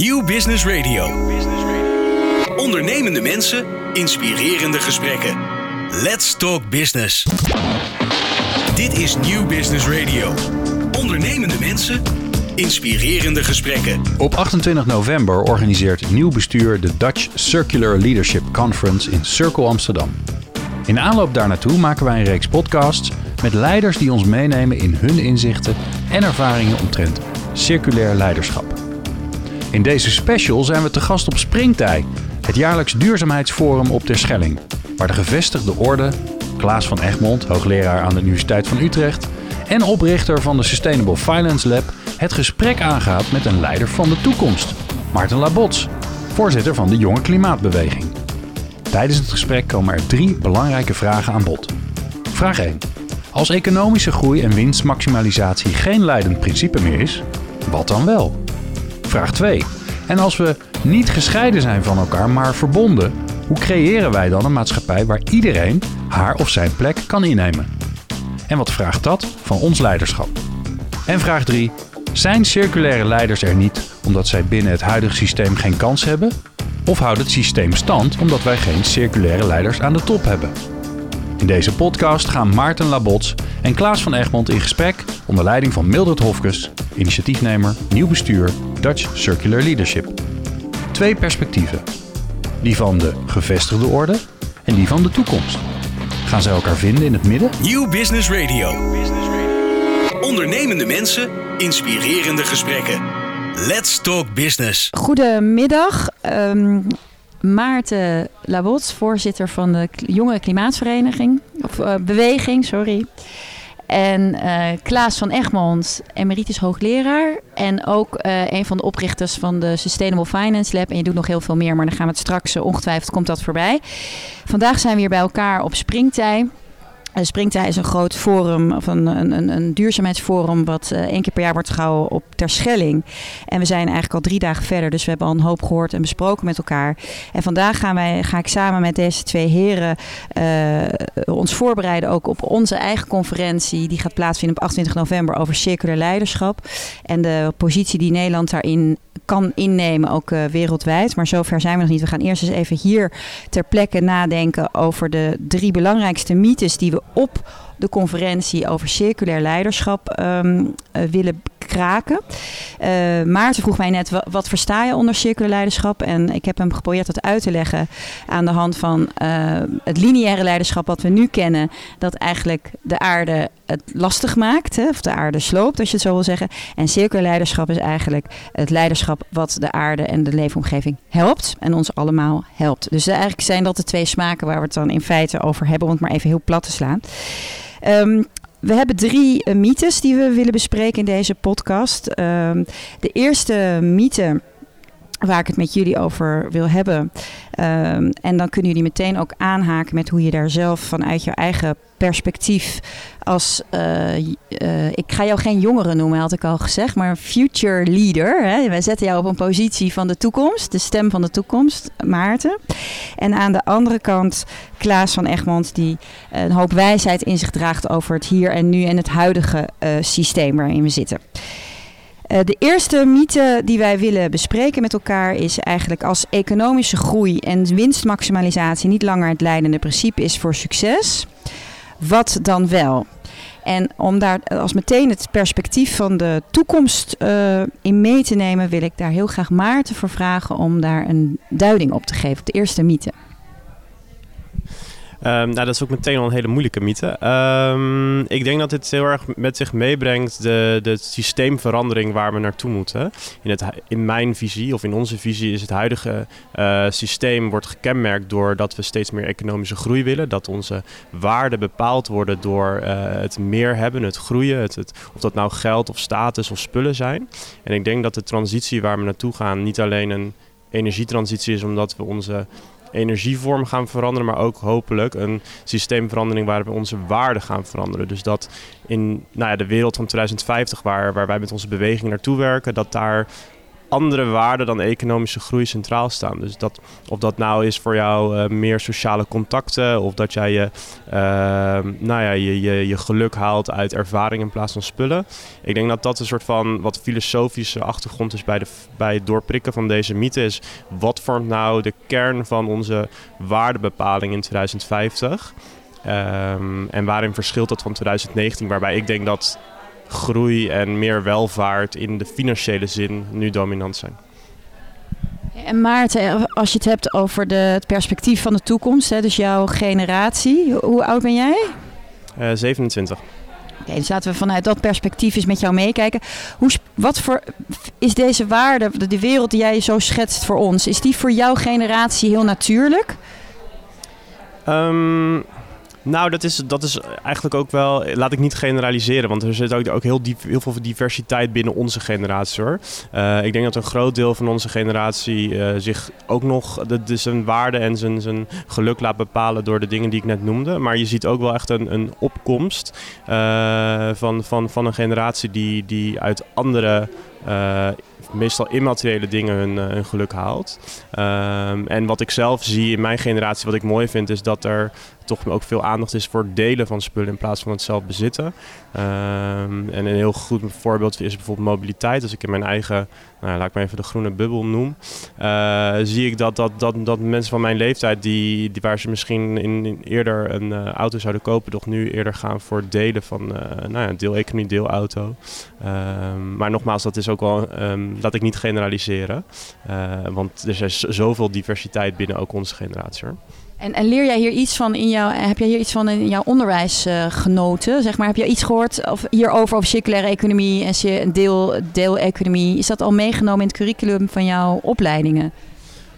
Nieuw Business Radio. Ondernemende mensen, inspirerende gesprekken. Let's talk business. Dit is Nieuw Business Radio. Ondernemende mensen, inspirerende gesprekken. Op 28 november organiseert nieuw bestuur de Dutch Circular Leadership Conference in Circle Amsterdam. In aanloop daar naartoe maken wij een reeks podcasts met leiders die ons meenemen in hun inzichten en ervaringen omtrent circulair leiderschap. In deze special zijn we te gast op Springtij, het jaarlijks duurzaamheidsforum op Terschelling, waar de gevestigde orde, Klaas van Egmond, hoogleraar aan de Universiteit van Utrecht en oprichter van de Sustainable Finance Lab, het gesprek aangaat met een leider van de toekomst, Maarten Labots, voorzitter van de Jonge Klimaatbeweging. Tijdens het gesprek komen er drie belangrijke vragen aan bod. Vraag 1. Als economische groei en winstmaximalisatie geen leidend principe meer is, wat dan wel? Vraag 2. En als we niet gescheiden zijn van elkaar, maar verbonden, hoe creëren wij dan een maatschappij waar iedereen haar of zijn plek kan innemen? En wat vraagt dat van ons leiderschap? En vraag 3. Zijn circulaire leiders er niet omdat zij binnen het huidige systeem geen kans hebben? Of houdt het systeem stand omdat wij geen circulaire leiders aan de top hebben? In deze podcast gaan Maarten Labots en Klaas van Egmond in gesprek onder leiding van Mildred Hofkes, initiatiefnemer, nieuw bestuur, Dutch Circular Leadership. Twee perspectieven. Die van de gevestigde orde en die van de toekomst. Gaan zij elkaar vinden in het midden? Nieuw Business Radio. Ondernemende mensen, inspirerende gesprekken. Let's talk business. Goedemiddag. Um, Maarten Labots, voorzitter van de Jonge Klimaatvereniging. Of uh, beweging, sorry. En uh, Klaas van Egmond, emeritus hoogleraar. En ook uh, een van de oprichters van de Sustainable Finance Lab. En je doet nog heel veel meer, maar dan gaan we het straks, ongetwijfeld komt dat voorbij. Vandaag zijn we hier bij elkaar op Springtij. Uh, Springtij is een groot forum, of een, een, een duurzaamheidsforum, wat uh, één keer per jaar wordt gehouden op Terschelling. En we zijn eigenlijk al drie dagen verder, dus we hebben al een hoop gehoord en besproken met elkaar. En vandaag gaan wij, ga ik samen met deze twee heren uh, ons voorbereiden ook op onze eigen conferentie. Die gaat plaatsvinden op 28 november over circulair leiderschap. En de positie die Nederland daarin kan innemen, ook wereldwijd. Maar zover zijn we nog niet. We gaan eerst eens even hier ter plekke nadenken over de drie belangrijkste mythes die we op de conferentie over circulair leiderschap um, willen kraken. Uh, Maarten vroeg mij net, wat versta je onder circulair leiderschap? En ik heb hem geprobeerd dat uit te leggen aan de hand van uh, het lineaire leiderschap wat we nu kennen. Dat eigenlijk de aarde het lastig maakt, hè, of de aarde sloopt, als je het zo wil zeggen. En circulair leiderschap is eigenlijk het leiderschap wat de aarde en de leefomgeving helpt. En ons allemaal helpt. Dus eigenlijk zijn dat de twee smaken waar we het dan in feite over hebben, om het maar even heel plat te slaan. Um, we hebben drie uh, mythes die we willen bespreken in deze podcast. Um, de eerste mythe waar ik het met jullie over wil hebben. Um, en dan kunnen jullie meteen ook aanhaken met hoe je daar zelf vanuit je eigen perspectief als, uh, uh, ik ga jou geen jongere noemen, had ik al gezegd, maar future leader. Hè? Wij zetten jou op een positie van de toekomst, de stem van de toekomst, Maarten. En aan de andere kant Klaas van Egmond, die een hoop wijsheid in zich draagt over het hier en nu en het huidige uh, systeem waarin we zitten. Uh, de eerste mythe die wij willen bespreken met elkaar is eigenlijk als economische groei en winstmaximalisatie niet langer het leidende principe is voor succes, wat dan wel? En om daar als meteen het perspectief van de toekomst uh, in mee te nemen, wil ik daar heel graag Maarten voor vragen om daar een duiding op te geven. De eerste mythe. Um, nou, dat is ook meteen al een hele moeilijke mythe. Um, ik denk dat dit heel erg met zich meebrengt de, de systeemverandering waar we naartoe moeten. In, het, in mijn visie, of in onze visie, is het huidige uh, systeem wordt gekenmerkt door dat we steeds meer economische groei willen. Dat onze waarden bepaald worden door uh, het meer hebben, het groeien. Het, het, of dat nou geld of status of spullen zijn. En ik denk dat de transitie waar we naartoe gaan niet alleen een energietransitie is omdat we onze energievorm gaan veranderen, maar ook hopelijk een systeemverandering waar we onze waarden gaan veranderen. Dus dat in nou ja, de wereld van 2050, waar, waar wij met onze beweging naartoe werken, dat daar andere waarden dan economische groei centraal staan. Dus dat, of dat nou is voor jou uh, meer sociale contacten of dat jij je, uh, nou ja, je, je, geluk haalt uit ervaring in plaats van spullen. Ik denk dat dat een soort van wat filosofische achtergrond is bij, de, bij het doorprikken van deze mythe. Is wat vormt nou de kern van onze waardebepaling in 2050? Um, ehm, en waarin verschilt dat van 2019, waarbij ik denk dat groei en meer welvaart in de financiële zin nu dominant zijn. En Maarten, als je het hebt over de, het perspectief van de toekomst, hè, dus jouw generatie, hoe oud ben jij? Uh, 27. Oké, dus laten we vanuit dat perspectief eens met jou meekijken. Hoe, wat voor is deze waarde, de, de wereld die jij zo schetst voor ons, is die voor jouw generatie heel natuurlijk? Um, nou, dat is, dat is eigenlijk ook wel. Laat ik niet generaliseren, want er zit ook, ook heel, heel veel diversiteit binnen onze generatie hoor. Uh, ik denk dat een groot deel van onze generatie uh, zich ook nog de, de, zijn waarde en zijn, zijn geluk laat bepalen door de dingen die ik net noemde. Maar je ziet ook wel echt een, een opkomst uh, van, van, van een generatie die, die uit andere meestal immateriële dingen hun, geluk haalt. Um, en wat ik zelf zie in mijn generatie, wat ik mooi vind, is dat er toch ook veel aandacht is voor delen van spullen in plaats van het zelf bezitten. Um, en een heel goed voorbeeld is bijvoorbeeld mobiliteit. Als ik in mijn eigen, nou, laat ik maar even de groene bubbel noem, uh, zie ik dat, dat, dat, dat mensen van mijn leeftijd, die, die waar ze misschien in, eerder een uh, auto zouden kopen, toch nu eerder gaan voor delen van nou ja, deeleconomie, deelauto. Um, maar nogmaals, dat is ook wel, um, laat ik niet generaliseren. Want er is zoveel diversiteit binnen ook onze generatie. Hoor. En, leer jij hier iets van in jouw, heb jij hier iets van in jouw onderwijs uh, genoten? Zeg maar, heb je iets gehoord of hierover over circulaire economie en deel, deeleconomie? Is dat al meegenomen in het curriculum van jouw opleidingen?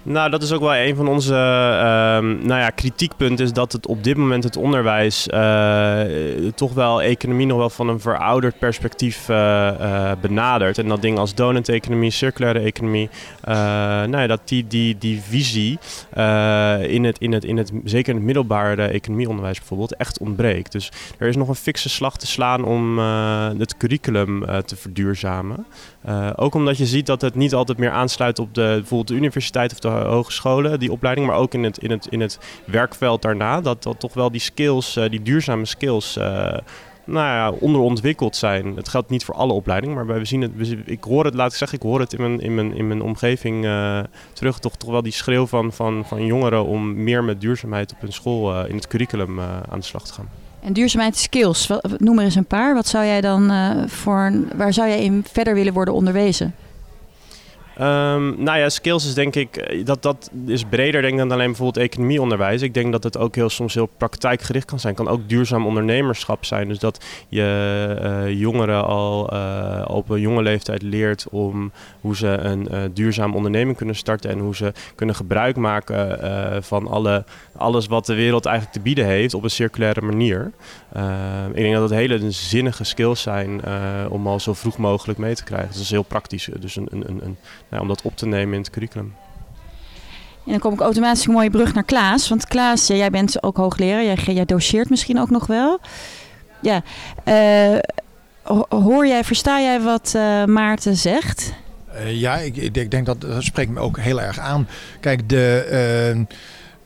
Nou, dat is ook wel een van onze uh, nou ja, kritiekpunten. Is dat het op dit moment het onderwijs uh, toch wel economie nog wel van een verouderd perspectief uh, benadert. En dat dingen als donut-economie, circulaire economie, nou ja, dat die, die, die visie in het, in het, in het, zeker in het middelbare economieonderwijs bijvoorbeeld, echt ontbreekt. Dus er is nog een fikse slag te slaan om het curriculum te verduurzamen. ook omdat je ziet dat het niet altijd meer aansluit op de, bijvoorbeeld de universiteit of de hogescholen, die opleiding, maar ook in het, in het, in het werkveld daarna. Dat, dat toch wel die skills, uh, die duurzame skills, uh, nou ja, onderontwikkeld zijn. Het geldt niet voor alle opleidingen, maar we zien het, ik hoor het, laat ik zeggen, ik hoor het in mijn, in mijn, in mijn omgeving uh, terug. Toch, toch wel die schreeuw van, van, van jongeren om meer met duurzaamheid op hun school in het curriculum aan de slag te gaan. En duurzaamheidsskills, noem er eens een paar. Wat zou jij dan voor, waar zou jij in verder willen worden onderwezen? Um, nou ja, skills is denk ik, eh, dat, dat is breder denk dan alleen bijvoorbeeld economieonderwijs. Ik denk dat het ook heel soms heel praktijkgericht kan zijn. Kan ook duurzaam ondernemerschap zijn. Dus dat je uh, jongeren al uh, op een jonge leeftijd leert om hoe ze een duurzaam onderneming kunnen starten. En hoe ze kunnen gebruik maken van alle, alles wat de wereld eigenlijk te bieden heeft op een circulaire manier. Ehm, ik denk dat het hele zinnige skills zijn om al zo vroeg mogelijk mee te krijgen. Dat is heel praktisch. Dus een, een, een om dat op te nemen in het curriculum. En dan kom ik automatisch een mooie brug naar Klaas. Want Klaas, jij bent ook hoogleraar. Jij, jij doseert misschien ook nog wel. Ja. Uh, hoor jij, versta jij wat uh, Maarten zegt? Uh, ja, ik, ik, denk dat dat spreekt me ook heel erg aan. Kijk, de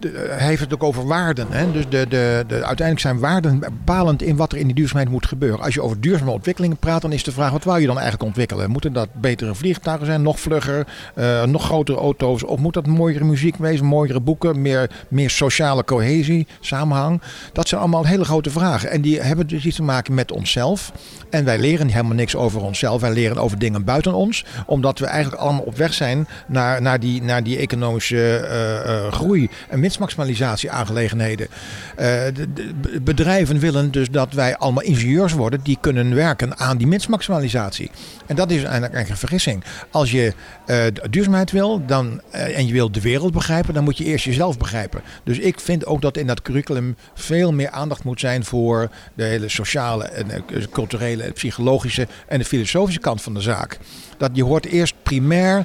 hij heeft het ook over waarden. Hè? Dus de, de, de, uiteindelijk zijn waarden bepalend in wat er in die duurzaamheid moet gebeuren. Als je over duurzame ontwikkelingen praat, dan is de vraag: wat wou je dan eigenlijk ontwikkelen? Moeten dat betere vliegtuigen zijn, nog vlugger, uh, nog grotere auto's? Of moet dat mooiere muziek wezen, mooiere boeken, meer, meer sociale cohesie, samenhang? Dat zijn allemaal hele grote vragen. En die hebben dus iets te maken met onszelf. En wij leren helemaal niks over onszelf. Wij leren over dingen buiten ons, omdat we eigenlijk allemaal op weg zijn naar, naar, die, naar die economische uh, groei. Winstmaximalisatie aangelegenheden. Uh, de, bedrijven willen dus dat wij allemaal ingenieurs worden die kunnen werken aan die winstmaximalisatie. En dat is eigenlijk een vergissing. Als je uh, duurzaamheid wil dan, uh, en je wil de wereld begrijpen, dan moet je eerst jezelf begrijpen. Dus ik vind ook dat in dat curriculum veel meer aandacht moet zijn voor de hele sociale en culturele, psychologische en de filosofische kant van de zaak. Dat je hoort eerst primair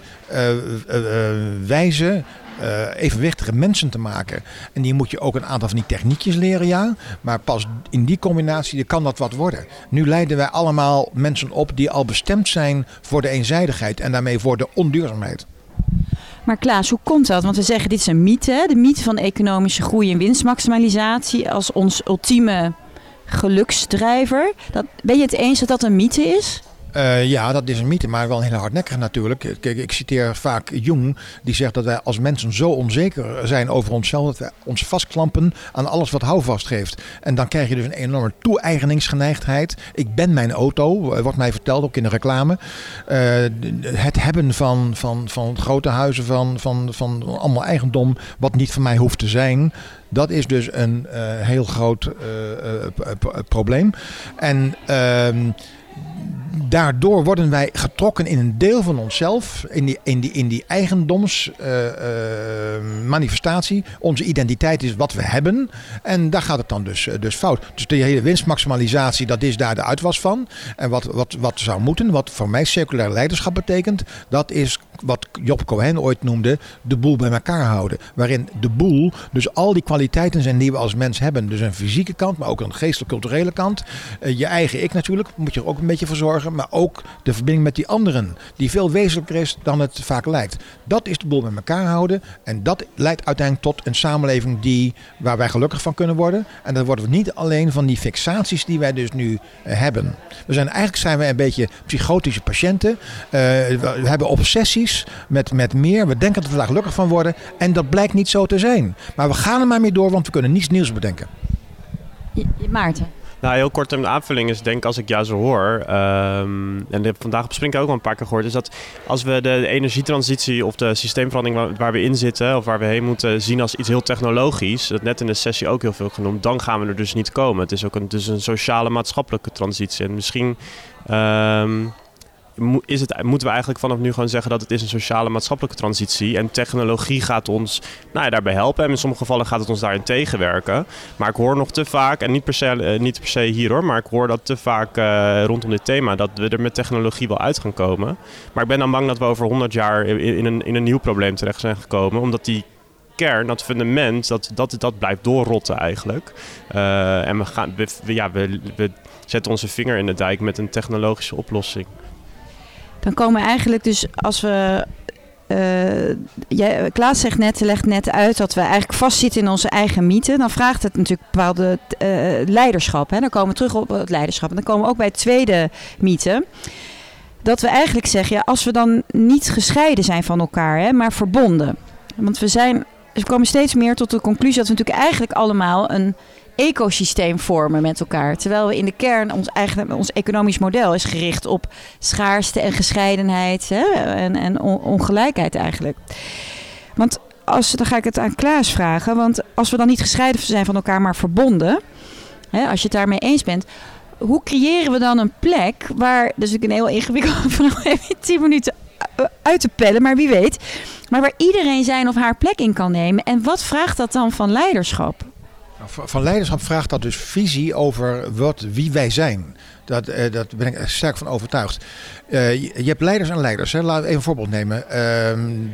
wijzen eh, evenwichtige mensen te maken. En die moet je ook een aantal van die techniekjes leren, ja. Maar pas in die combinatie kan dat wat worden. Nu leiden wij allemaal mensen op die al bestemd zijn voor de eenzijdigheid en daarmee voor de onduurzaamheid. Maar Klaas, hoe komt dat? Want we zeggen dit is een mythe. De mythe van economische groei en winstmaximalisatie als ons ultieme geluksdrijver. Dat, ben je het eens dat dat een mythe is? Uh, ja, dat is een mythe, maar wel een hele hardnekkige natuurlijk. Ik citeer vaak Jung, die zegt dat wij als mensen zo onzeker zijn over onszelf, dat we ons vastklampen aan alles wat houvast geeft. En dan krijg je dus een enorme toe-eigeningsgeneigdheid. Ik ben mijn auto, wordt mij verteld, ook in de reclame. Uh, het hebben van, van, van grote huizen, van, van, van allemaal eigendom, wat niet van mij hoeft te zijn. Dat is dus een heel groot probleem. En ehm, daardoor worden wij getrokken in een deel van onszelf, in die, in die, in die eigendomsmanifestatie. Uh, uh, Onze identiteit is wat we hebben. En daar gaat het dan dus, uh, dus fout. Dus de hele winstmaximalisatie, dat is daar de uitwas van. En wat, wat, wat zou moeten, wat voor mij circulair leiderschap betekent, dat is wat Job Cohen ooit noemde, de boel bij elkaar houden. Waarin de boel dus al die kwaliteiten zijn die we als mens hebben. Dus een fysieke kant, maar ook een geestelijk-culturele kant. Je eigen ik natuurlijk, moet je er ook een beetje voor zorgen. Maar ook de verbinding met die anderen, die veel wezenlijker is dan het vaak lijkt. Dat is de boel bij elkaar houden. En dat leidt uiteindelijk tot een samenleving die, waar wij gelukkig van kunnen worden. En dan worden we niet alleen van die fixaties die wij dus nu uh, hebben. We zijn, eigenlijk zijn wij een beetje psychotische patiënten. Uh, we hebben obsessies met, met meer. We denken dat we daar gelukkig van worden. En dat blijkt niet zo te zijn. Maar we gaan er maar mee door, want we kunnen niets nieuws bedenken. Maarten. Nou, heel kort een aanvulling is denk als ik jou zo hoor, um, en de, vandaag op Spring ook al een paar keer gehoord, is dat als we de energietransitie of de systeemverandering waar, we in zitten, of waar we heen moeten zien als iets heel technologisch, dat net in de sessie ook heel veel genoemd, dan gaan we er dus niet komen. Het is ook een, dus een sociale maatschappelijke transitie. En misschien um, is het, moeten we eigenlijk vanaf nu gewoon zeggen dat het is een sociale maatschappelijke transitie. En technologie gaat ons nou ja, daarbij helpen. En in sommige gevallen gaat het ons daarin tegenwerken. Maar ik hoor nog te vaak, en niet per se, uh, niet per se hier hoor, maar ik hoor dat te vaak uh, rondom dit thema, dat we er met technologie wel uit gaan komen. Maar ik ben dan bang dat we over 100 jaar in, een, in een nieuw probleem terecht zijn gekomen. Omdat die kern, dat fundament, dat, dat, dat blijft doorrotten eigenlijk. Uh, en we, gaan, ja, we, we zetten onze vinger in de dijk met een technologische oplossing. Dan komen eigenlijk dus als we. Uh, Klaas zegt net, legt net uit dat we eigenlijk vastzitten in onze eigen mythe. Dan vraagt het natuurlijk bepaalde uh, leiderschap. Hè? Dan komen we terug op het leiderschap. En dan komen we ook bij het tweede mythe. Dat we eigenlijk zeggen, ja, als we dan niet gescheiden zijn van elkaar, hè, maar verbonden. Want we zijn, we komen steeds meer tot de conclusie dat we natuurlijk eigenlijk allemaal een ecosysteem vormen met elkaar. Terwijl we in de kern, ons, eigen, ons economisch model is gericht op schaarste en gescheidenheid hè, en, en ongelijkheid eigenlijk. Want als, dan ga ik het aan Klaas vragen. Want als we dan niet gescheiden zijn van elkaar, maar verbonden. Hè, als je het daarmee eens bent. Hoe creëren we dan een plek waar, dus ik een heel ingewikkeld vraag, even 10 minuten uit te pellen, maar wie weet. Maar waar iedereen zijn of haar plek in kan nemen. En wat vraagt dat dan van leiderschap? Van leiderschap vraagt dat dus visie over wat, wie wij zijn. Dat, uh, dat ben ik sterk van overtuigd. Uh, je, hebt leiders en leiders. Hè. Laten we even een voorbeeld nemen. Uh,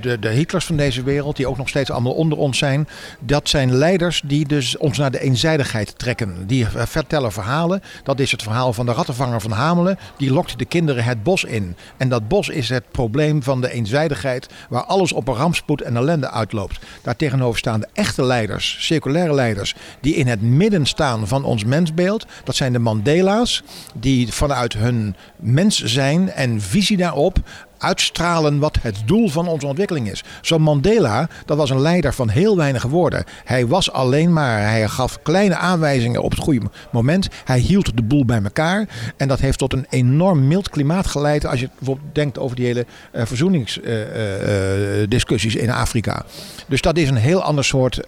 de, de Hitlers van deze wereld, die ook nog steeds allemaal onder ons zijn. Dat zijn leiders die dus ons naar de eenzijdigheid trekken. Die vertellen verhalen. Dat is het verhaal van de rattenvanger van Hamelen. Die lokt de kinderen het bos in. En dat bos is het probleem van de eenzijdigheid. Waar alles op een rampspoed en ellende uitloopt. Daartegenover staan de echte leiders, circulaire leiders. Die in het midden staan van ons mensbeeld. Dat zijn de Mandela's die vanuit hun mens zijn en visie daarop uitstralen wat het doel van onze ontwikkeling is. Zo'n Mandela, dat was een leider van heel weinig woorden. Hij was alleen maar, hij gaf kleine aanwijzingen op het goede moment. Hij hield de boel bij elkaar. En dat heeft tot een enorm mild klimaat geleid als je bijvoorbeeld denkt over die hele uh, verzoeningsdiscussies uh, uh, in Afrika. Dus dat is een heel ander soort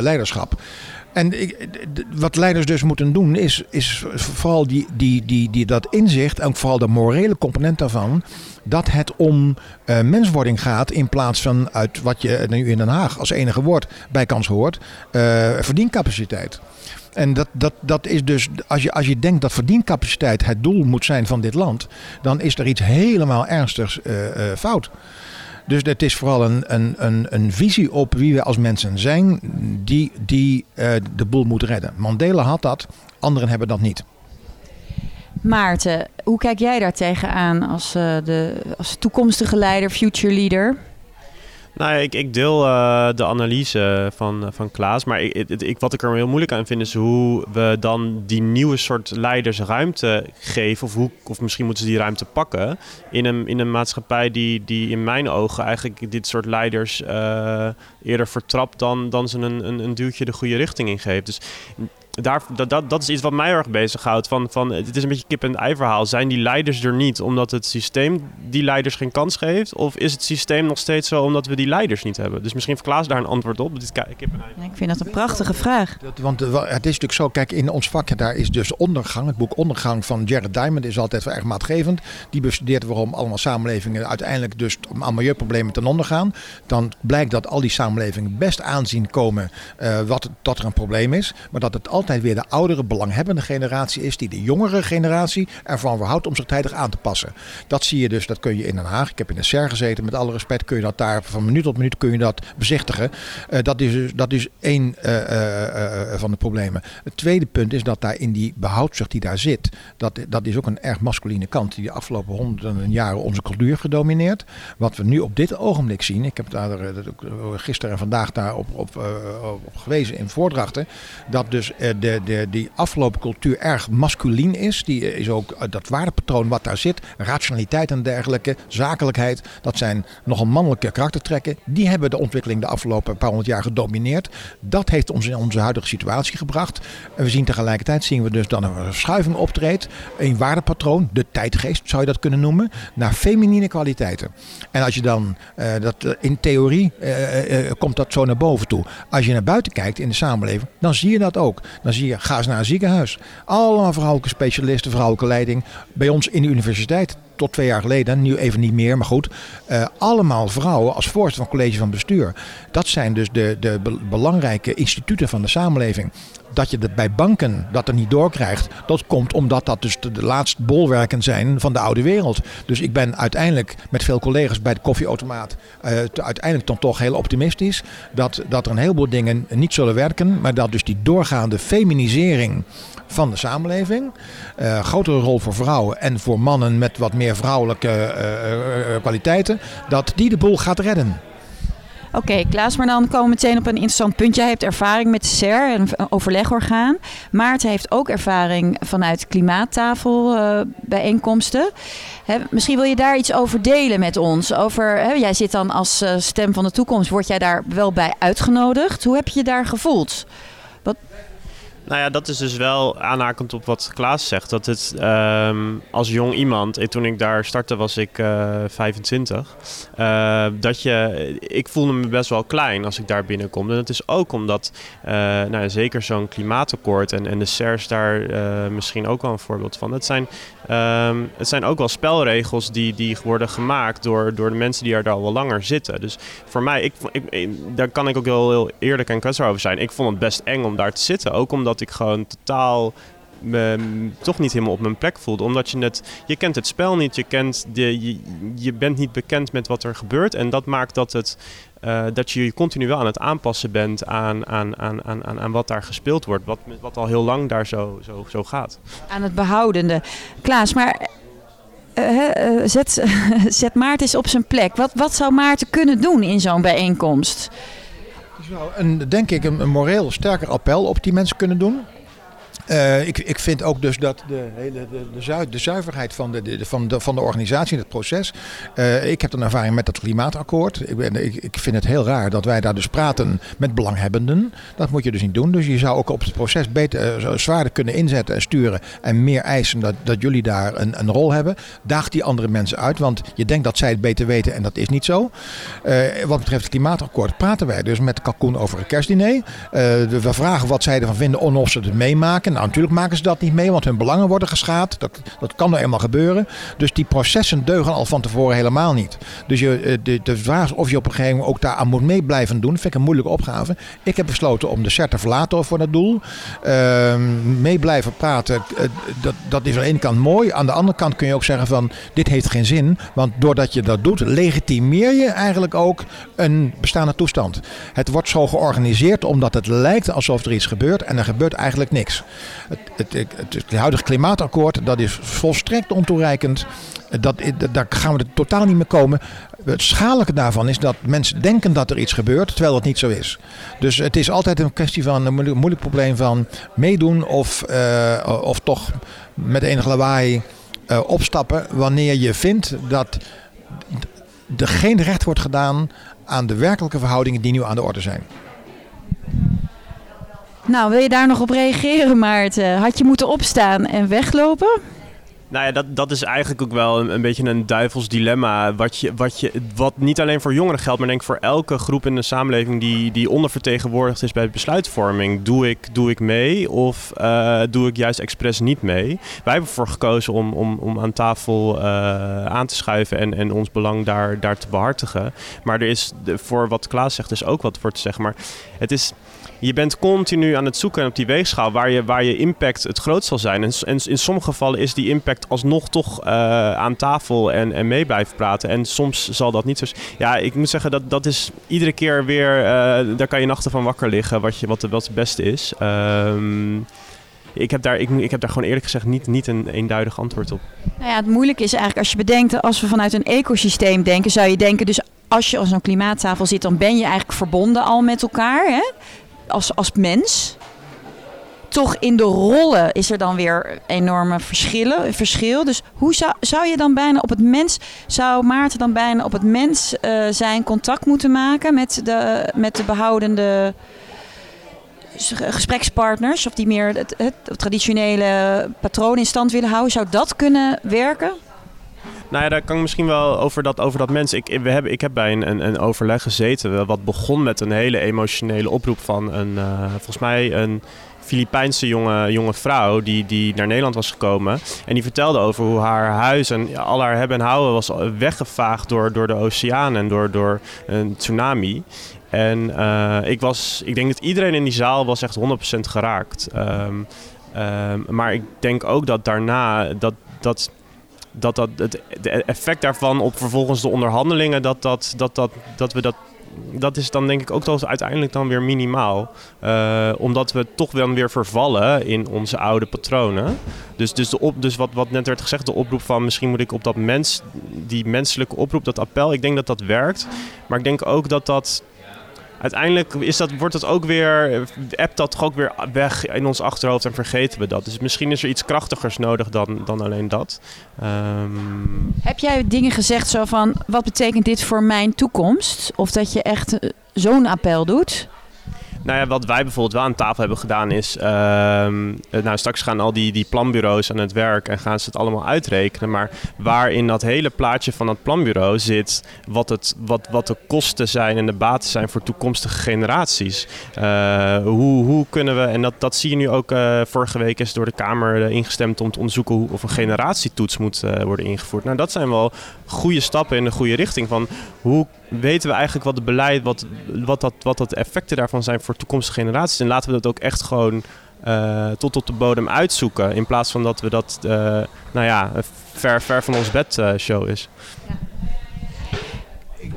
leiderschap. En wat leiders dus moeten doen, is, is vooral die, die, die, die, dat inzicht en vooral de morele component daarvan. Dat het om uh, menswording gaat in plaats van uit wat je nu in Den Haag als enige woord bij kans hoort, uh, verdiencapaciteit. En dat, dat, dat is dus, als je, als je denkt dat verdiencapaciteit het doel moet zijn van dit land, dan is er iets helemaal ernstigs uh, fout. Dus het is vooral een, een, een, een visie op wie we als mensen zijn die, die uh, de boel moet redden. Mandela had dat, anderen hebben dat niet. Maarten, hoe kijk jij daar tegenaan als, uh, de, als toekomstige leider, future leader? Nou ja, ik, ik deel uh, de analyse van, van Klaas. Maar ik, ik, wat ik er heel moeilijk aan vind, is hoe we dan die nieuwe soort leiders ruimte geven. Of, hoe, of misschien moeten ze die ruimte pakken. In een, in een maatschappij die, die in mijn ogen eigenlijk dit soort leiders uh, eerder vertrapt dan, dan ze een, een, een duwtje de goede richting in geeft. Dus daar, dat, dat, dat is iets wat mij erg bezighoudt. Van, van, het is een beetje kip-en-ei verhaal. Zijn die leiders er niet omdat het systeem die leiders geen kans geeft? Of is het systeem nog steeds zo omdat we die leiders niet hebben? Dus misschien verklaas daar een antwoord op. Dit ja, ik vind dat een prachtige vraag. Dat, want het is natuurlijk zo, kijk, in ons vak daar is dus ondergang. Het boek Ondergang van Jared Diamond is altijd wel erg maatgevend. Die bestudeert waarom allemaal samenlevingen uiteindelijk dus aan milieuproblemen ten onder gaan. Dan blijkt dat al die samenlevingen best aanzien komen uh, wat, dat er een probleem is. Maar dat het altijd altijd weer de oudere belanghebbende generatie is die de jongere generatie ervan verhoudt om zich tijdig aan te passen. Dat zie je dus, dat kun je in Den Haag. Ik heb in de SER gezeten, met alle respect kun je dat daar van minuut tot minuut kun je dat bezichtigen. Uh, dat, is, dus, dat is één uh, uh, van de problemen. Het tweede punt is dat daar in die behoudzucht die daar zit, dat, dat is ook een erg masculine kant die de afgelopen honderden jaren onze cultuur gedomineerd. Wat we nu op dit ogenblik zien, ik heb daar gisteren en vandaag daar op, op, op gewezen in voordrachten, dat dus de, de, die afgelopen cultuur erg masculien is. Die is ook eh, dat waardepatroon wat daar zit, rationaliteit en dergelijke, zakelijkheid, dat zijn nogal mannelijke karaktertrekken. Die hebben de ontwikkeling de afgelopen paar honderd jaar gedomineerd. Dat heeft ons in onze huidige situatie gebracht. En we zien tegelijkertijd zien we dus er een verschuiving optreedt. Een waardepatroon, de tijdgeest zou je dat kunnen noemen, naar feminine kwaliteiten. En als je dan, uh, dat, uh, in theorie komt dat zo naar boven toe. Als je naar buiten kijkt in de samenleving, dan zie je dat ook. Dan zie je, ga eens naar een ziekenhuis. Allemaal vrouwelijke specialisten, vrouwelijke leiding. Bij ons in de universiteit tot twee jaar geleden, nu even niet meer, maar goed. Uh, allemaal vrouwen als voorzitter van college van bestuur. Dat zijn dus de, de belangrijke instituten van de samenleving. Dat je het bij banken dat er niet doorkrijgt, dat komt omdat dat dus de, laatste bolwerken zijn van de oude wereld. Dus ik ben uiteindelijk met veel collega's bij de koffieautomaat uh, uiteindelijk dan toch heel optimistisch. Dat, dat er een heleboel dingen niet zullen werken, maar dat dus die doorgaande feminisering van de samenleving. Uh, grotere rol voor vrouwen en voor mannen met wat meer vrouwelijke uh, kwaliteiten. Dat die de boel gaat redden. Oké, Klaas, maar dan komen we meteen op een interessant punt. Jij hebt ervaring met SER, een overlegorgaan. Maarten heeft ook ervaring vanuit klimaattafelbijeenkomsten. Uh, misschien wil je daar iets over delen met ons. Over, hè, jij zit dan als uh, stem van de toekomst, word jij daar wel bij uitgenodigd? Hoe heb je je daar gevoeld? Nou ja, dat is dus wel aanhakend op wat Klaas zegt. Dat het um, als jong iemand, en toen ik daar startte was ik uh, 25. Uh, dat je, ik voelde me best wel klein als ik daar binnenkom. En dat is ook omdat, uh, nou zeker zo'n klimaatakkoord en, en de CERS daar misschien ook wel een voorbeeld van. Het zijn, um, het zijn ook wel spelregels die, die worden gemaakt door, door de mensen die er al wel langer zitten. Dus voor mij, ik, ik, daar kan ik ook heel, heel eerlijk en kwetsbaar over zijn. Ik vond het best eng om daar te zitten. Ook omdat dat ik gewoon totaal me toch niet helemaal op mijn plek voelde. Omdat je het, je kent het spel niet, je, kent de, je, je bent niet bekend met wat er gebeurt. En dat maakt dat, het, uh, dat je je continu aan het aanpassen bent aan, aan, aan, aan, aan wat daar gespeeld wordt. Wat, wat al heel lang daar zo, zo, zo gaat. Aan het behoudende. Klaas, maar uh, uh, zet, zet Maarten eens op zijn plek. Wat, wat zou Maarten kunnen doen in zo'n bijeenkomst? Zou een, denk ik een, een moreel sterker appel op die mensen kunnen doen. Uh, ik, ik vind ook dus dat de, hele, de, de, zu de zuiverheid van de, van, de, van de organisatie het proces. Uh, ik heb een ervaring met dat klimaatakkoord. Ik, ben, ik, ik vind het heel raar dat wij daar dus praten met belanghebbenden. Dat moet je dus niet doen. Dus je zou ook op het proces beter, uh, zwaarder kunnen inzetten en sturen. En meer eisen dat, dat jullie daar een, een rol hebben. Daag die andere mensen uit. Want je denkt dat zij het beter weten en dat is niet zo. wat betreft het klimaatakkoord praten wij dus met Kalkoen over een kerstdiner. we vragen wat zij ervan vinden of ze het meemaken Nou, natuurlijk maken ze dat niet mee, want hun belangen worden geschaad. Dat, dat kan er eenmaal gebeuren. Dus die processen deugen al van tevoren helemaal niet. Dus je, eh, de, de vraag of je op een gegeven moment ook daar aan moet mee blijven doen. Vind ik een moeilijke opgave. Ik heb besloten om de CERT te verlaten voor dat doel. Ehm, mee blijven praten, eh, dat, dat is aan de ene kant mooi. Aan de andere kant kun je ook zeggen van dit heeft geen zin. Want doordat je dat doet, legitimeer je eigenlijk ook een bestaande toestand. Het wordt zo georganiseerd omdat het lijkt alsof er iets gebeurt en er gebeurt eigenlijk niks. Het, het, het, huidige klimaatakkoord dat is volstrekt ontoereikend. Dat, daar gaan we er totaal niet mee komen. Het schadelijke daarvan is dat mensen denken dat er iets gebeurt, terwijl dat niet zo is. Dus het is altijd een kwestie van een moeilijk, probleem van meedoen of, uh, of toch met enig lawaai uh, opstappen wanneer je vindt dat er geen recht wordt gedaan aan de werkelijke verhoudingen die nu aan de orde zijn. Nou, wil je daar nog op reageren, Maarten? Had je moeten opstaan en weglopen? Nou ja, dat, dat is eigenlijk ook wel een, beetje een duivels dilemma. Wat, je, wat, je, wat niet alleen voor jongeren geldt, maar denk voor elke groep in de samenleving die, die ondervertegenwoordigd is bij besluitvorming. Doe ik, doe ik mee of uh, doe ik juist expres niet mee? Wij hebben ervoor gekozen om, om, om aan tafel uh, aan te schuiven en, en ons belang daar, daar te behartigen. Maar er is voor wat Klaas zegt, dus ook wat voor te zeggen. Maar het is je bent continu aan het zoeken op die weegschaal waar je, waar je impact het grootst zal zijn. En, en in sommige gevallen is die impact alsnog toch uh, aan tafel en, en mee blijven praten. En soms zal dat niet zo Ja, ik moet zeggen, dat, dat is iedere keer weer... Uh, daar kan je nachten van wakker liggen, wat, je, wat, wat het beste is. Um, ik heb, daar, ik, ik heb daar gewoon eerlijk gezegd niet, niet een eenduidig antwoord op. Nou ja, het moeilijke is eigenlijk als je bedenkt, als we vanuit een ecosysteem denken, zou je denken, dus als je op zo'n klimaattafel zit, dan ben je eigenlijk verbonden al met elkaar. Hè? Als, als mens. Toch in de rollen is er dan weer enorme verschillen, verschil. Dus hoe zou, zou je dan bijna op het mens, zou Maarten dan bijna op het mens uh, zijn contact moeten maken met de, met de behoudende gesprekspartners, of die meer het, het traditionele patroon in stand willen houden, zou dat kunnen werken? Nou ja, daar kan ik misschien wel over dat, over dat mens. Ik, we hebben, ik heb bij een, een, een overleg gezeten. Wat begon met een hele emotionele oproep van een, uh, volgens mij een Filipijnse jonge, jonge vrouw die, die naar Nederland was gekomen. En die vertelde over hoe haar huis en al haar hebben en houden was weggevaagd door, door de oceaan en door, door een tsunami. En uh, ik, was, ik denk dat iedereen in die zaal was echt 100% geraakt. Um, maar ik denk ook dat daarna dat, dat dat, dat het effect daarvan op vervolgens de onderhandelingen, dat, dat, dat, dat, dat we dat dat is dan denk ik ook toch uiteindelijk dan weer minimaal. Uh, omdat we toch dan weer vervallen in onze oude patronen. Dus, dus, de op, dus wat, wat net werd gezegd, de oproep van misschien moet ik op dat mens, die menselijke oproep, dat appel, ik denk dat dat werkt. Maar ik denk ook dat dat uiteindelijk is dat, wordt het ook weer, appt dat toch ook weer weg in ons achterhoofd en vergeten we dat. Dus misschien is er iets krachtigers nodig dan, dan alleen dat. Um... Heb jij dingen gezegd zo van, wat betekent dit voor mijn toekomst? Of dat je echt eh, zo'n appel doet? Nou ja, wat wij bijvoorbeeld wel aan tafel hebben gedaan is... Ehm, eh, nou, straks gaan al die, die planbureaus aan het werk en gaan ze het allemaal uitrekenen. Maar waar in dat hele plaatje van dat planbureau zit... wat, het, wat, wat de kosten zijn en de baten zijn voor toekomstige generaties. Uh, hoe, hoe kunnen we... En dat, dat zie je nu ook... Uh, vorige week is door de Kamer ingestemd om te onderzoeken... Hoe, of een generatietoets moet worden ingevoerd. Nou, dat zijn wel goede stappen in de goede richting. Van hoe weten we eigenlijk wat het beleid, wat, wat, dat, wat dat effecten daarvan zijn voor toekomstige generaties. En laten we dat ook echt gewoon uh, tot op de bodem uitzoeken. In plaats van dat we dat, uh, nou ja, ver, ver van ons bed show is. Ja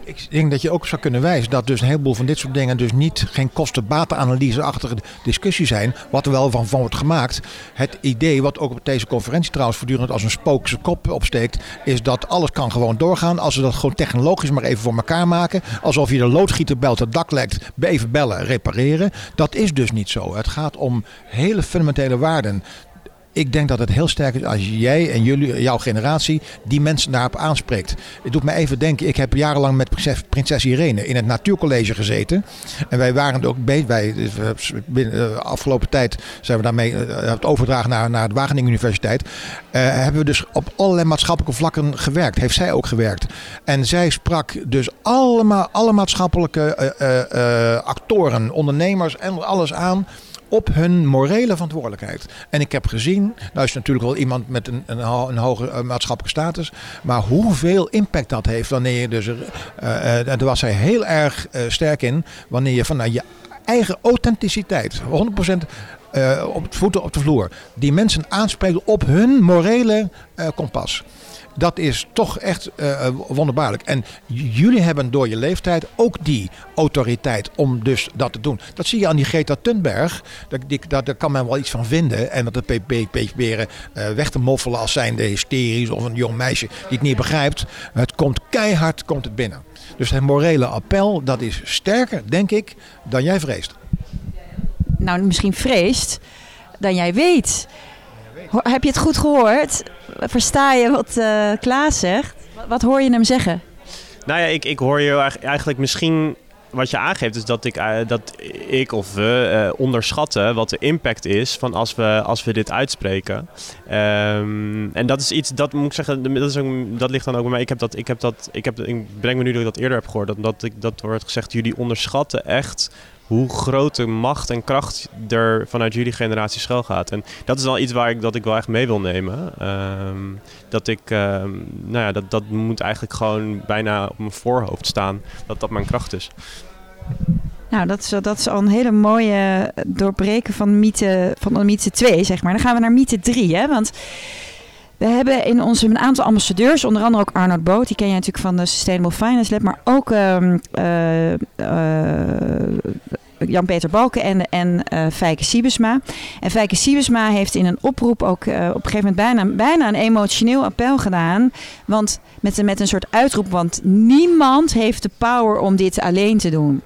ik denk dat je ook zou kunnen wijzen dat dus een heleboel van dit soort dingen dus niet geen kosten-batenanalyse-achtige discussie zijn. Wat er wel van, wordt gemaakt. Het idee, wat ook op deze conferentie trouwens voortdurend als een spookse kop opsteekt, is dat alles kan gewoon doorgaan. Als we dat gewoon technologisch maar even voor elkaar maken. Alsof je de loodgieter belt, het dak lekt, even bellen, repareren. Dat is dus niet zo. Het gaat om hele fundamentele waarden ik denk dat het heel sterk is als jij en jullie, jouw generatie die mensen daarop aanspreekt. Het doet me even denken, ik heb jarenlang met prinses Irene in het natuurcollege gezeten. En wij waren ook bezig, de eh, afgelopen tijd zijn we daarmee uh, het overdragen naar, naar de Wageningen Universiteit. Hebben we dus op allerlei maatschappelijke vlakken gewerkt. Heeft zij ook gewerkt. En zij sprak dus allemaal, alle maatschappelijke actoren, ondernemers en alles aan op hun morele verantwoordelijkheid. En ik heb gezien, nou is natuurlijk wel iemand met een, een, een hoge eh, maatschappelijke status, maar hoeveel impact dat heeft wanneer je dus, uh, uh, daar was hij heel erg sterk in, wanneer je vanuit je eigen authenticiteit, 100% op voeten op de vloer, die mensen aanspreekt op hun morele kompas dat is toch echt uh, wonderbaarlijk. En jullie hebben door je leeftijd ook die autoriteit om dus dat te doen. Dat zie je aan die Greta Thunberg. Daar, daar kan men wel iets van vinden. En dat de PP uh, weg te moffelen als zijnde hysterisch of een jong meisje die het niet begrijpt. Het komt keihard komt het binnen. Dus het morele appel, dat is sterker, denk ik, dan jij vreest. Nou, misschien vreest dan jij weet. Heb je het goed gehoord? Versta je wat uh, Klaas zegt? Wat hoor je hem zeggen? Nou ja, ik, ik hoor je eigenlijk misschien wat je aangeeft is dat ik, uh, dat ik of we uh, onderschatten wat de impact is van als we, als we dit uitspreken. Um, en dat is iets, dat moet ik zeggen, dat, is ook, dat ligt dan ook bij mij. Ik, heb dat, ik, heb dat, ik, heb, ik breng me nu dat ik dat eerder heb gehoord. Dat, dat, ik, dat wordt gezegd, jullie onderschatten echt hoe grote macht en kracht er vanuit jullie generatie schuil gaat. En dat is wel iets waar ik, dat ik wel echt mee wil nemen. Um, dat ik, um, nou ja, dat, dat moet eigenlijk gewoon bijna op mijn voorhoofd staan. Dat dat mijn kracht is. Nou, dat is, dat is al een hele mooie doorbreken van mythe, van mythe 2, zeg maar. Dan gaan we naar mythe 3, hè. Want we hebben in onze een aantal ambassadeurs, onder andere ook Arnold Boot, die ken je natuurlijk van de Sustainable Finance Lab, maar ook um, uh, uh, Jan-Peter Balken en, en uh, Fijke Siebesma. En Fijke Siebesma heeft in een oproep ook op een gegeven moment bijna, bijna een emotioneel appel gedaan. Want met, met een soort uitroep, want niemand heeft de power om dit alleen te doen.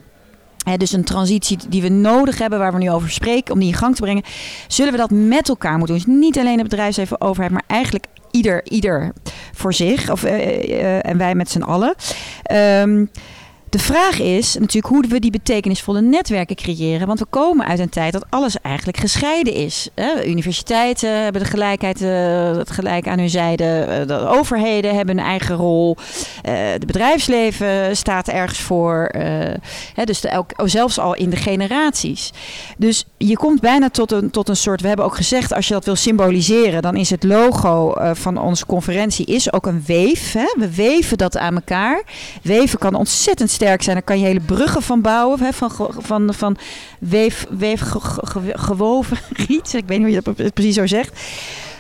Dus een transitie die we nodig hebben, waar we nu over spreken, om die in gang te brengen, zullen we dat met elkaar moeten doen. Dus niet alleen het bedrijfsleven overheid, maar eigenlijk ieder, ieder voor zich. Of, uh, uh, en wij met z'n allen. Um, de vraag is natuurlijk hoe we die betekenisvolle netwerken creëren. Want we komen uit een tijd dat alles eigenlijk gescheiden is. Universiteiten hebben de gelijkheid, eh, het gelijk aan hun zijde. Eh, de overheden hebben een eigen rol. Het eh, bedrijfsleven staat ergens voor. Dus zelfs al in de generaties. Dus je komt bijna tot een, tot een soort. We hebben ook gezegd, als je dat wil symboliseren, dan is het logo van onze conferentie is ook een weef. We weven dat aan elkaar. Weven kan ontzettend sterk zijn. Daar kan je hele bruggen van bouwen. Hè, van, van, van weef, weef ge, ge, gewoven riet. Ik weet niet hoe je dat precies zo zegt.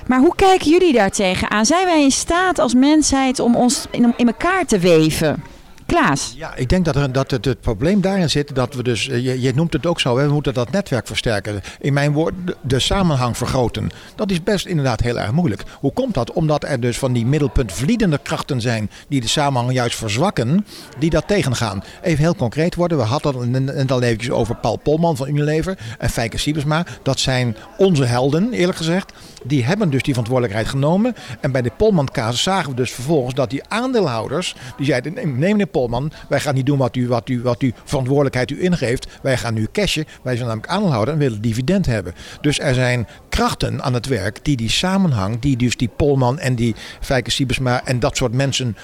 Maar hoe kijken jullie daar tegenaan? Zijn wij in staat als mensheid om ons in, in elkaar te weven? Klaas? Ja, ik denk dat, er, dat het, het probleem daarin zit dat we dus, eh, je, je noemt het ook zo, we moeten dat netwerk versterken. In mijn woord, de, samenhang vergroten. Dat is best inderdaad heel erg moeilijk. Hoe komt dat? Omdat er dus van die middelpuntvliedende krachten zijn die de samenhang juist verzwakken, die dat tegengaan. Even heel concreet worden, we hadden het al eventjes over Paul Polman van Unilever en Fijke Siebesma. Dat zijn onze helden, eerlijk gezegd. Die hebben dus die verantwoordelijkheid genomen. En bij de Polman-casus zagen we dus vervolgens dat die aandeelhouders, die zeiden, neem meneer Polman, wij gaan niet doen wat u, wat u, wat u verantwoordelijkheid u ingeeft. Wij gaan nu cashen. Wij zijn namelijk aandeelhouder en willen dividend hebben. Dus er zijn krachten aan het werk die die samenhang, die dus die Polman en die Fijke Siebesma en dat soort mensen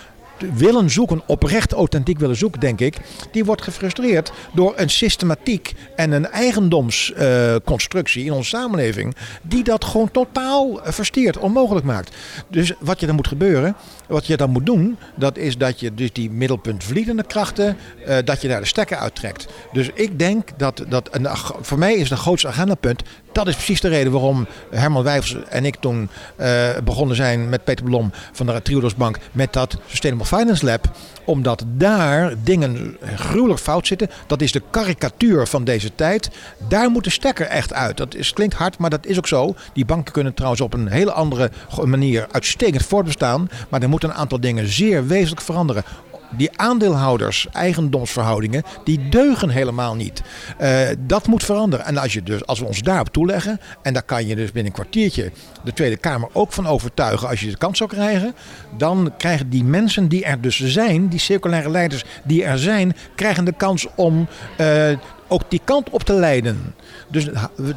willen zoeken, oprecht authentiek willen zoeken, denk ik, die wordt gefrustreerd door een systematiek en een eigendomsconstructie uh, in onze samenleving, die dat gewoon totaal versteert, onmogelijk maakt. Dus wat je dan moet gebeuren, wat je dan moet doen, dat is dat je dus die middelpuntvliedende krachten, uh, dat je daar de stekker uittrekt. Dus ik denk dat, dat een, voor mij is het een grootste agendapunt. Dat is precies de reden waarom Herman Wijfels en ik toen begonnen zijn met Peter Blom van de Triodos Bank met dat Sustainable Finance Lab. Omdat daar dingen gruwelijk fout zitten. Dat is de karikatuur van deze tijd. Daar moet de stekker echt uit. Dat klinkt hard, maar dat is ook zo. Die banken kunnen trouwens op een hele andere manier uitstekend voortbestaan. Maar er moeten een aantal dingen zeer wezenlijk veranderen die aandeelhouders, eigendomsverhoudingen, die deugen helemaal niet. Uh, dat moet veranderen. En als, je dus, als we ons daarop toeleggen, en daar kan je dus binnen een kwartiertje de Tweede Kamer ook van overtuigen als je de kans zou krijgen, dan krijgen die mensen die er dus zijn, die circulaire leiders die er zijn, krijgen de kans om uh, ook die kant op te leiden. Dus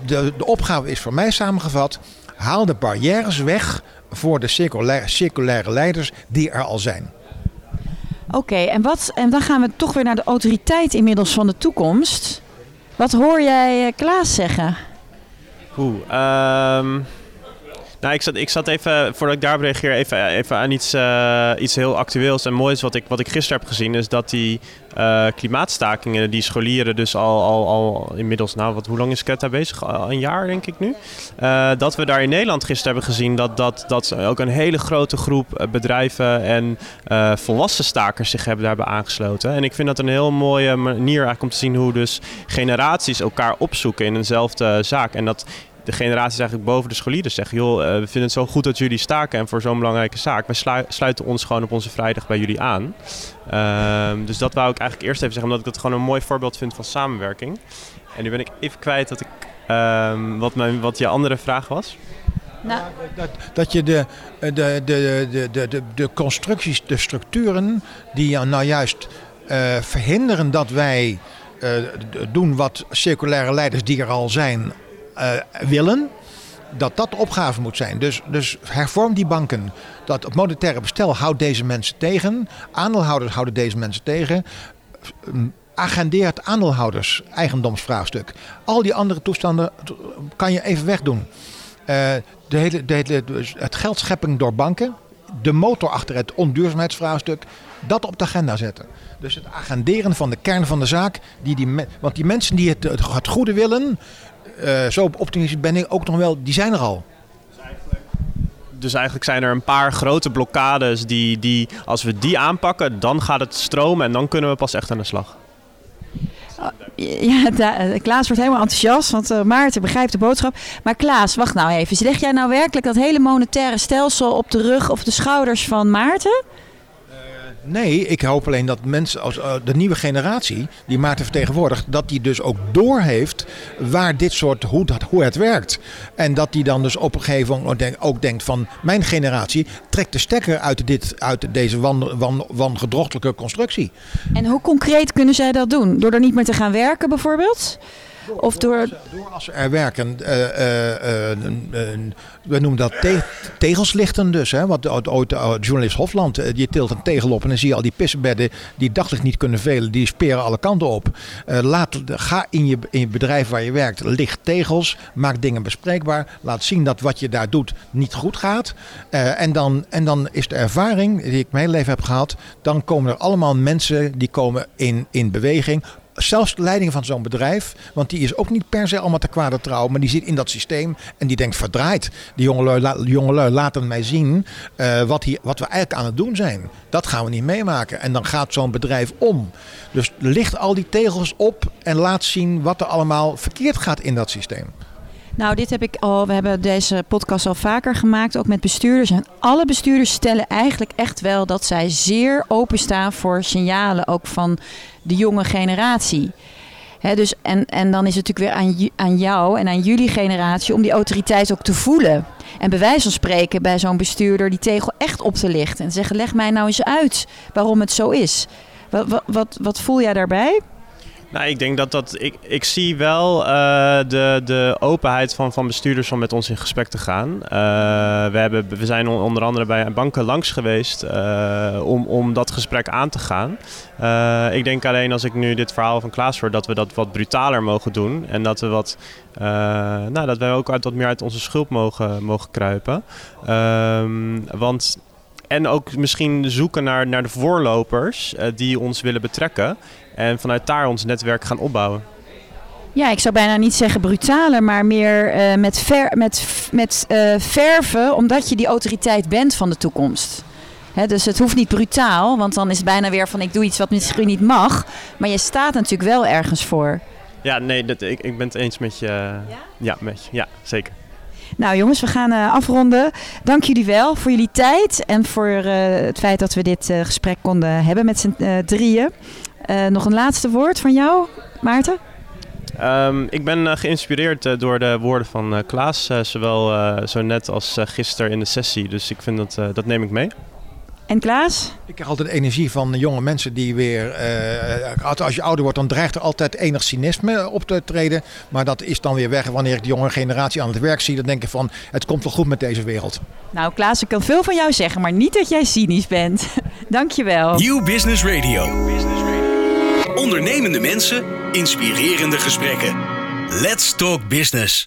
de, de opgave is voor mij samengevat, haal de barrières weg voor de circulaire, circulaire leiders die er al zijn. Oké, en, wat, en dan gaan we toch weer naar de autoriteit inmiddels van de toekomst. Wat hoor jij Klaas zeggen? Oeh, ehm, nou, ik zat, ik zat even, voordat ik daarop reageer, even, even aan iets, uh, iets heel actueels en moois wat ik, wat ik gisteren heb gezien. Is dat die uh, klimaatstakingen, die scholieren dus al, al, al inmiddels, nou, wat, hoe lang is Ketta bezig? Al een jaar denk ik nu. Uh, dat we daar in Nederland gisteren hebben gezien dat, dat, dat ook een hele grote groep bedrijven en volwassen stakers zich hebben daarbij aangesloten. En ik vind dat een heel mooie manier eigenlijk om te zien hoe dus generaties elkaar opzoeken in eenzelfde zaak. En dat de generaties eigenlijk boven de scholieren zeggen... joh, uh, we vinden het zo goed dat jullie staken en voor zo'n belangrijke zaak. Wij sluiten ons gewoon op onze vrijdag bij jullie aan. Uh, dus dat wou ik eigenlijk eerst even zeggen, omdat ik dat gewoon een mooi voorbeeld vind van samenwerking. En nu ben ik even kwijt dat ik, uh, wat, mijn, wat je andere vraag was. Nou. Dat, dat je de, de, de, de, de, de, de constructies, de structuren die nou juist uh, verhinderen dat wij uh, doen wat circulaire leiders die er al zijn willen, dat dat de opgave moet zijn. Dus, dus hervorm die banken. Dat het monetaire bestel houdt deze mensen tegen. Aandeelhouders houden deze mensen tegen. Agendeert aandeelhouders eigendomsvraagstuk. Al die andere toestanden kan je even wegdoen. Uh, de hele, de het geldschepping door banken. De motor achter het onduurzaamheidsvraagstuk. Dat op de agenda zetten. Dus het agenderen van de kern van de zaak. Die die, want die mensen die het, het goede willen, uh, zo optimistisch ben ik ook nog wel, die zijn er al. Dus eigenlijk zijn er een paar grote blokkades die, die, als we die aanpakken, dan gaat het stromen en dan kunnen we pas echt aan de slag. Ja, eh, Klaas wordt helemaal enthousiast, want uh, Maarten begrijpt de boodschap. Maar Klaas, wacht nou even. Leg jij nou werkelijk dat hele monetaire stelsel op de rug of de schouders van Maarten? Nee, ik hoop alleen dat mensen als uh, de nieuwe generatie, die Maarten vertegenwoordigt, dat die dus ook doorheeft waar dit soort, hoe, dat, hoe het werkt. En dat die dan dus op een gegeven moment ook denkt van mijn generatie trekt de stekker uit, dit, uit deze wan, wan, wangedrochtelijke constructie. En hoe concreet kunnen zij dat doen? Door er niet meer te gaan werken bijvoorbeeld? Of door... door als ze er werken, uh, uh, we noemen dat te tegelslichten dus. Hè? Want ooit journalist Hofland, je tilt een tegel op en dan zie je al die pissenbedden die daglicht niet kunnen velen, die speren alle kanten op. laat, ga in je, in bedrijf waar je werkt, licht tegels, maak dingen bespreekbaar, laat zien dat wat je daar doet niet goed gaat. en, dan, en dan is de ervaring die ik mijn hele leven heb gehad, dan komen er allemaal mensen die komen in, in beweging zelfs de leiding van zo'n bedrijf, want die is ook niet per se allemaal te kwade trouw, maar die zit in dat systeem en die denkt verdraaid. Die jongelui, la, jongelui laten mij zien uh, wat, hier, wat we eigenlijk aan het doen zijn. Dat gaan we niet meemaken. En dan gaat zo'n bedrijf om. Dus licht al die tegels op en laat zien wat er allemaal verkeerd gaat in dat systeem. Nou, dit heb ik al. We hebben deze podcast al vaker gemaakt, ook met bestuurders. En alle bestuurders stellen eigenlijk echt wel dat zij zeer openstaan voor signalen, ook van de jonge generatie. dus, en, en dan is het natuurlijk weer aan, aan jou en aan jullie generatie om die autoriteit ook te voelen. En bij wijze van spreken bij zo'n bestuurder die tegel echt op te lichten. En zeggen, leg mij nou eens uit waarom het zo is. Wat, wat, wat voel jij daarbij? Nou, ik denk dat dat. Ik, ik zie wel uh, de, de openheid van, van bestuurders om met ons in gesprek te gaan. Uh, we, hebben, we zijn onder andere bij banken langs geweest uh, om, om dat gesprek aan te gaan. ik denk alleen als ik nu dit verhaal van Klaas hoor, dat we dat wat brutaler mogen doen. En dat we wat. nou, dat wij ook uit, wat meer uit onze schuld mogen, mogen kruipen. Ehm, want en ook misschien zoeken naar, naar de voorlopers uh, die ons willen betrekken. En vanuit daar ons netwerk gaan opbouwen. Ja, ik zou bijna niet zeggen brutaler, maar meer uh, met, ver, met, met uh, verven, omdat je die autoriteit bent van de toekomst. He, dus het hoeft niet brutaal, want dan is het bijna weer van ik doe iets wat misschien niet mag. Maar je staat natuurlijk wel ergens voor. Ja, nee, dat, ik, ik ben het eens met je. Ja, ja, met je, ja zeker. Nou jongens, we gaan uh, afronden. Dank jullie wel voor jullie tijd en voor uh, het feit dat we dit uh, gesprek konden hebben met z'n drieën. nog een laatste woord van jou, Maarten? Um, ik ben geïnspireerd door de woorden van Klaas, zowel zo net als gisteren in de sessie. Dus ik vind dat, dat neem ik mee. En Klaas? Ik krijg altijd energie van jonge mensen die weer... Uh, als je ouder wordt, dan dreigt er altijd enig cynisme op te treden. Maar dat is dan weer weg. Wanneer ik de jonge generatie aan het werk zie, dan denk ik van... het komt wel goed met deze wereld. Nou Klaas, ik kan veel van jou zeggen, maar niet dat jij cynisch bent. Dankjewel. Nieuw Business Radio. Ondernemende mensen, inspirerende gesprekken. Let's talk business.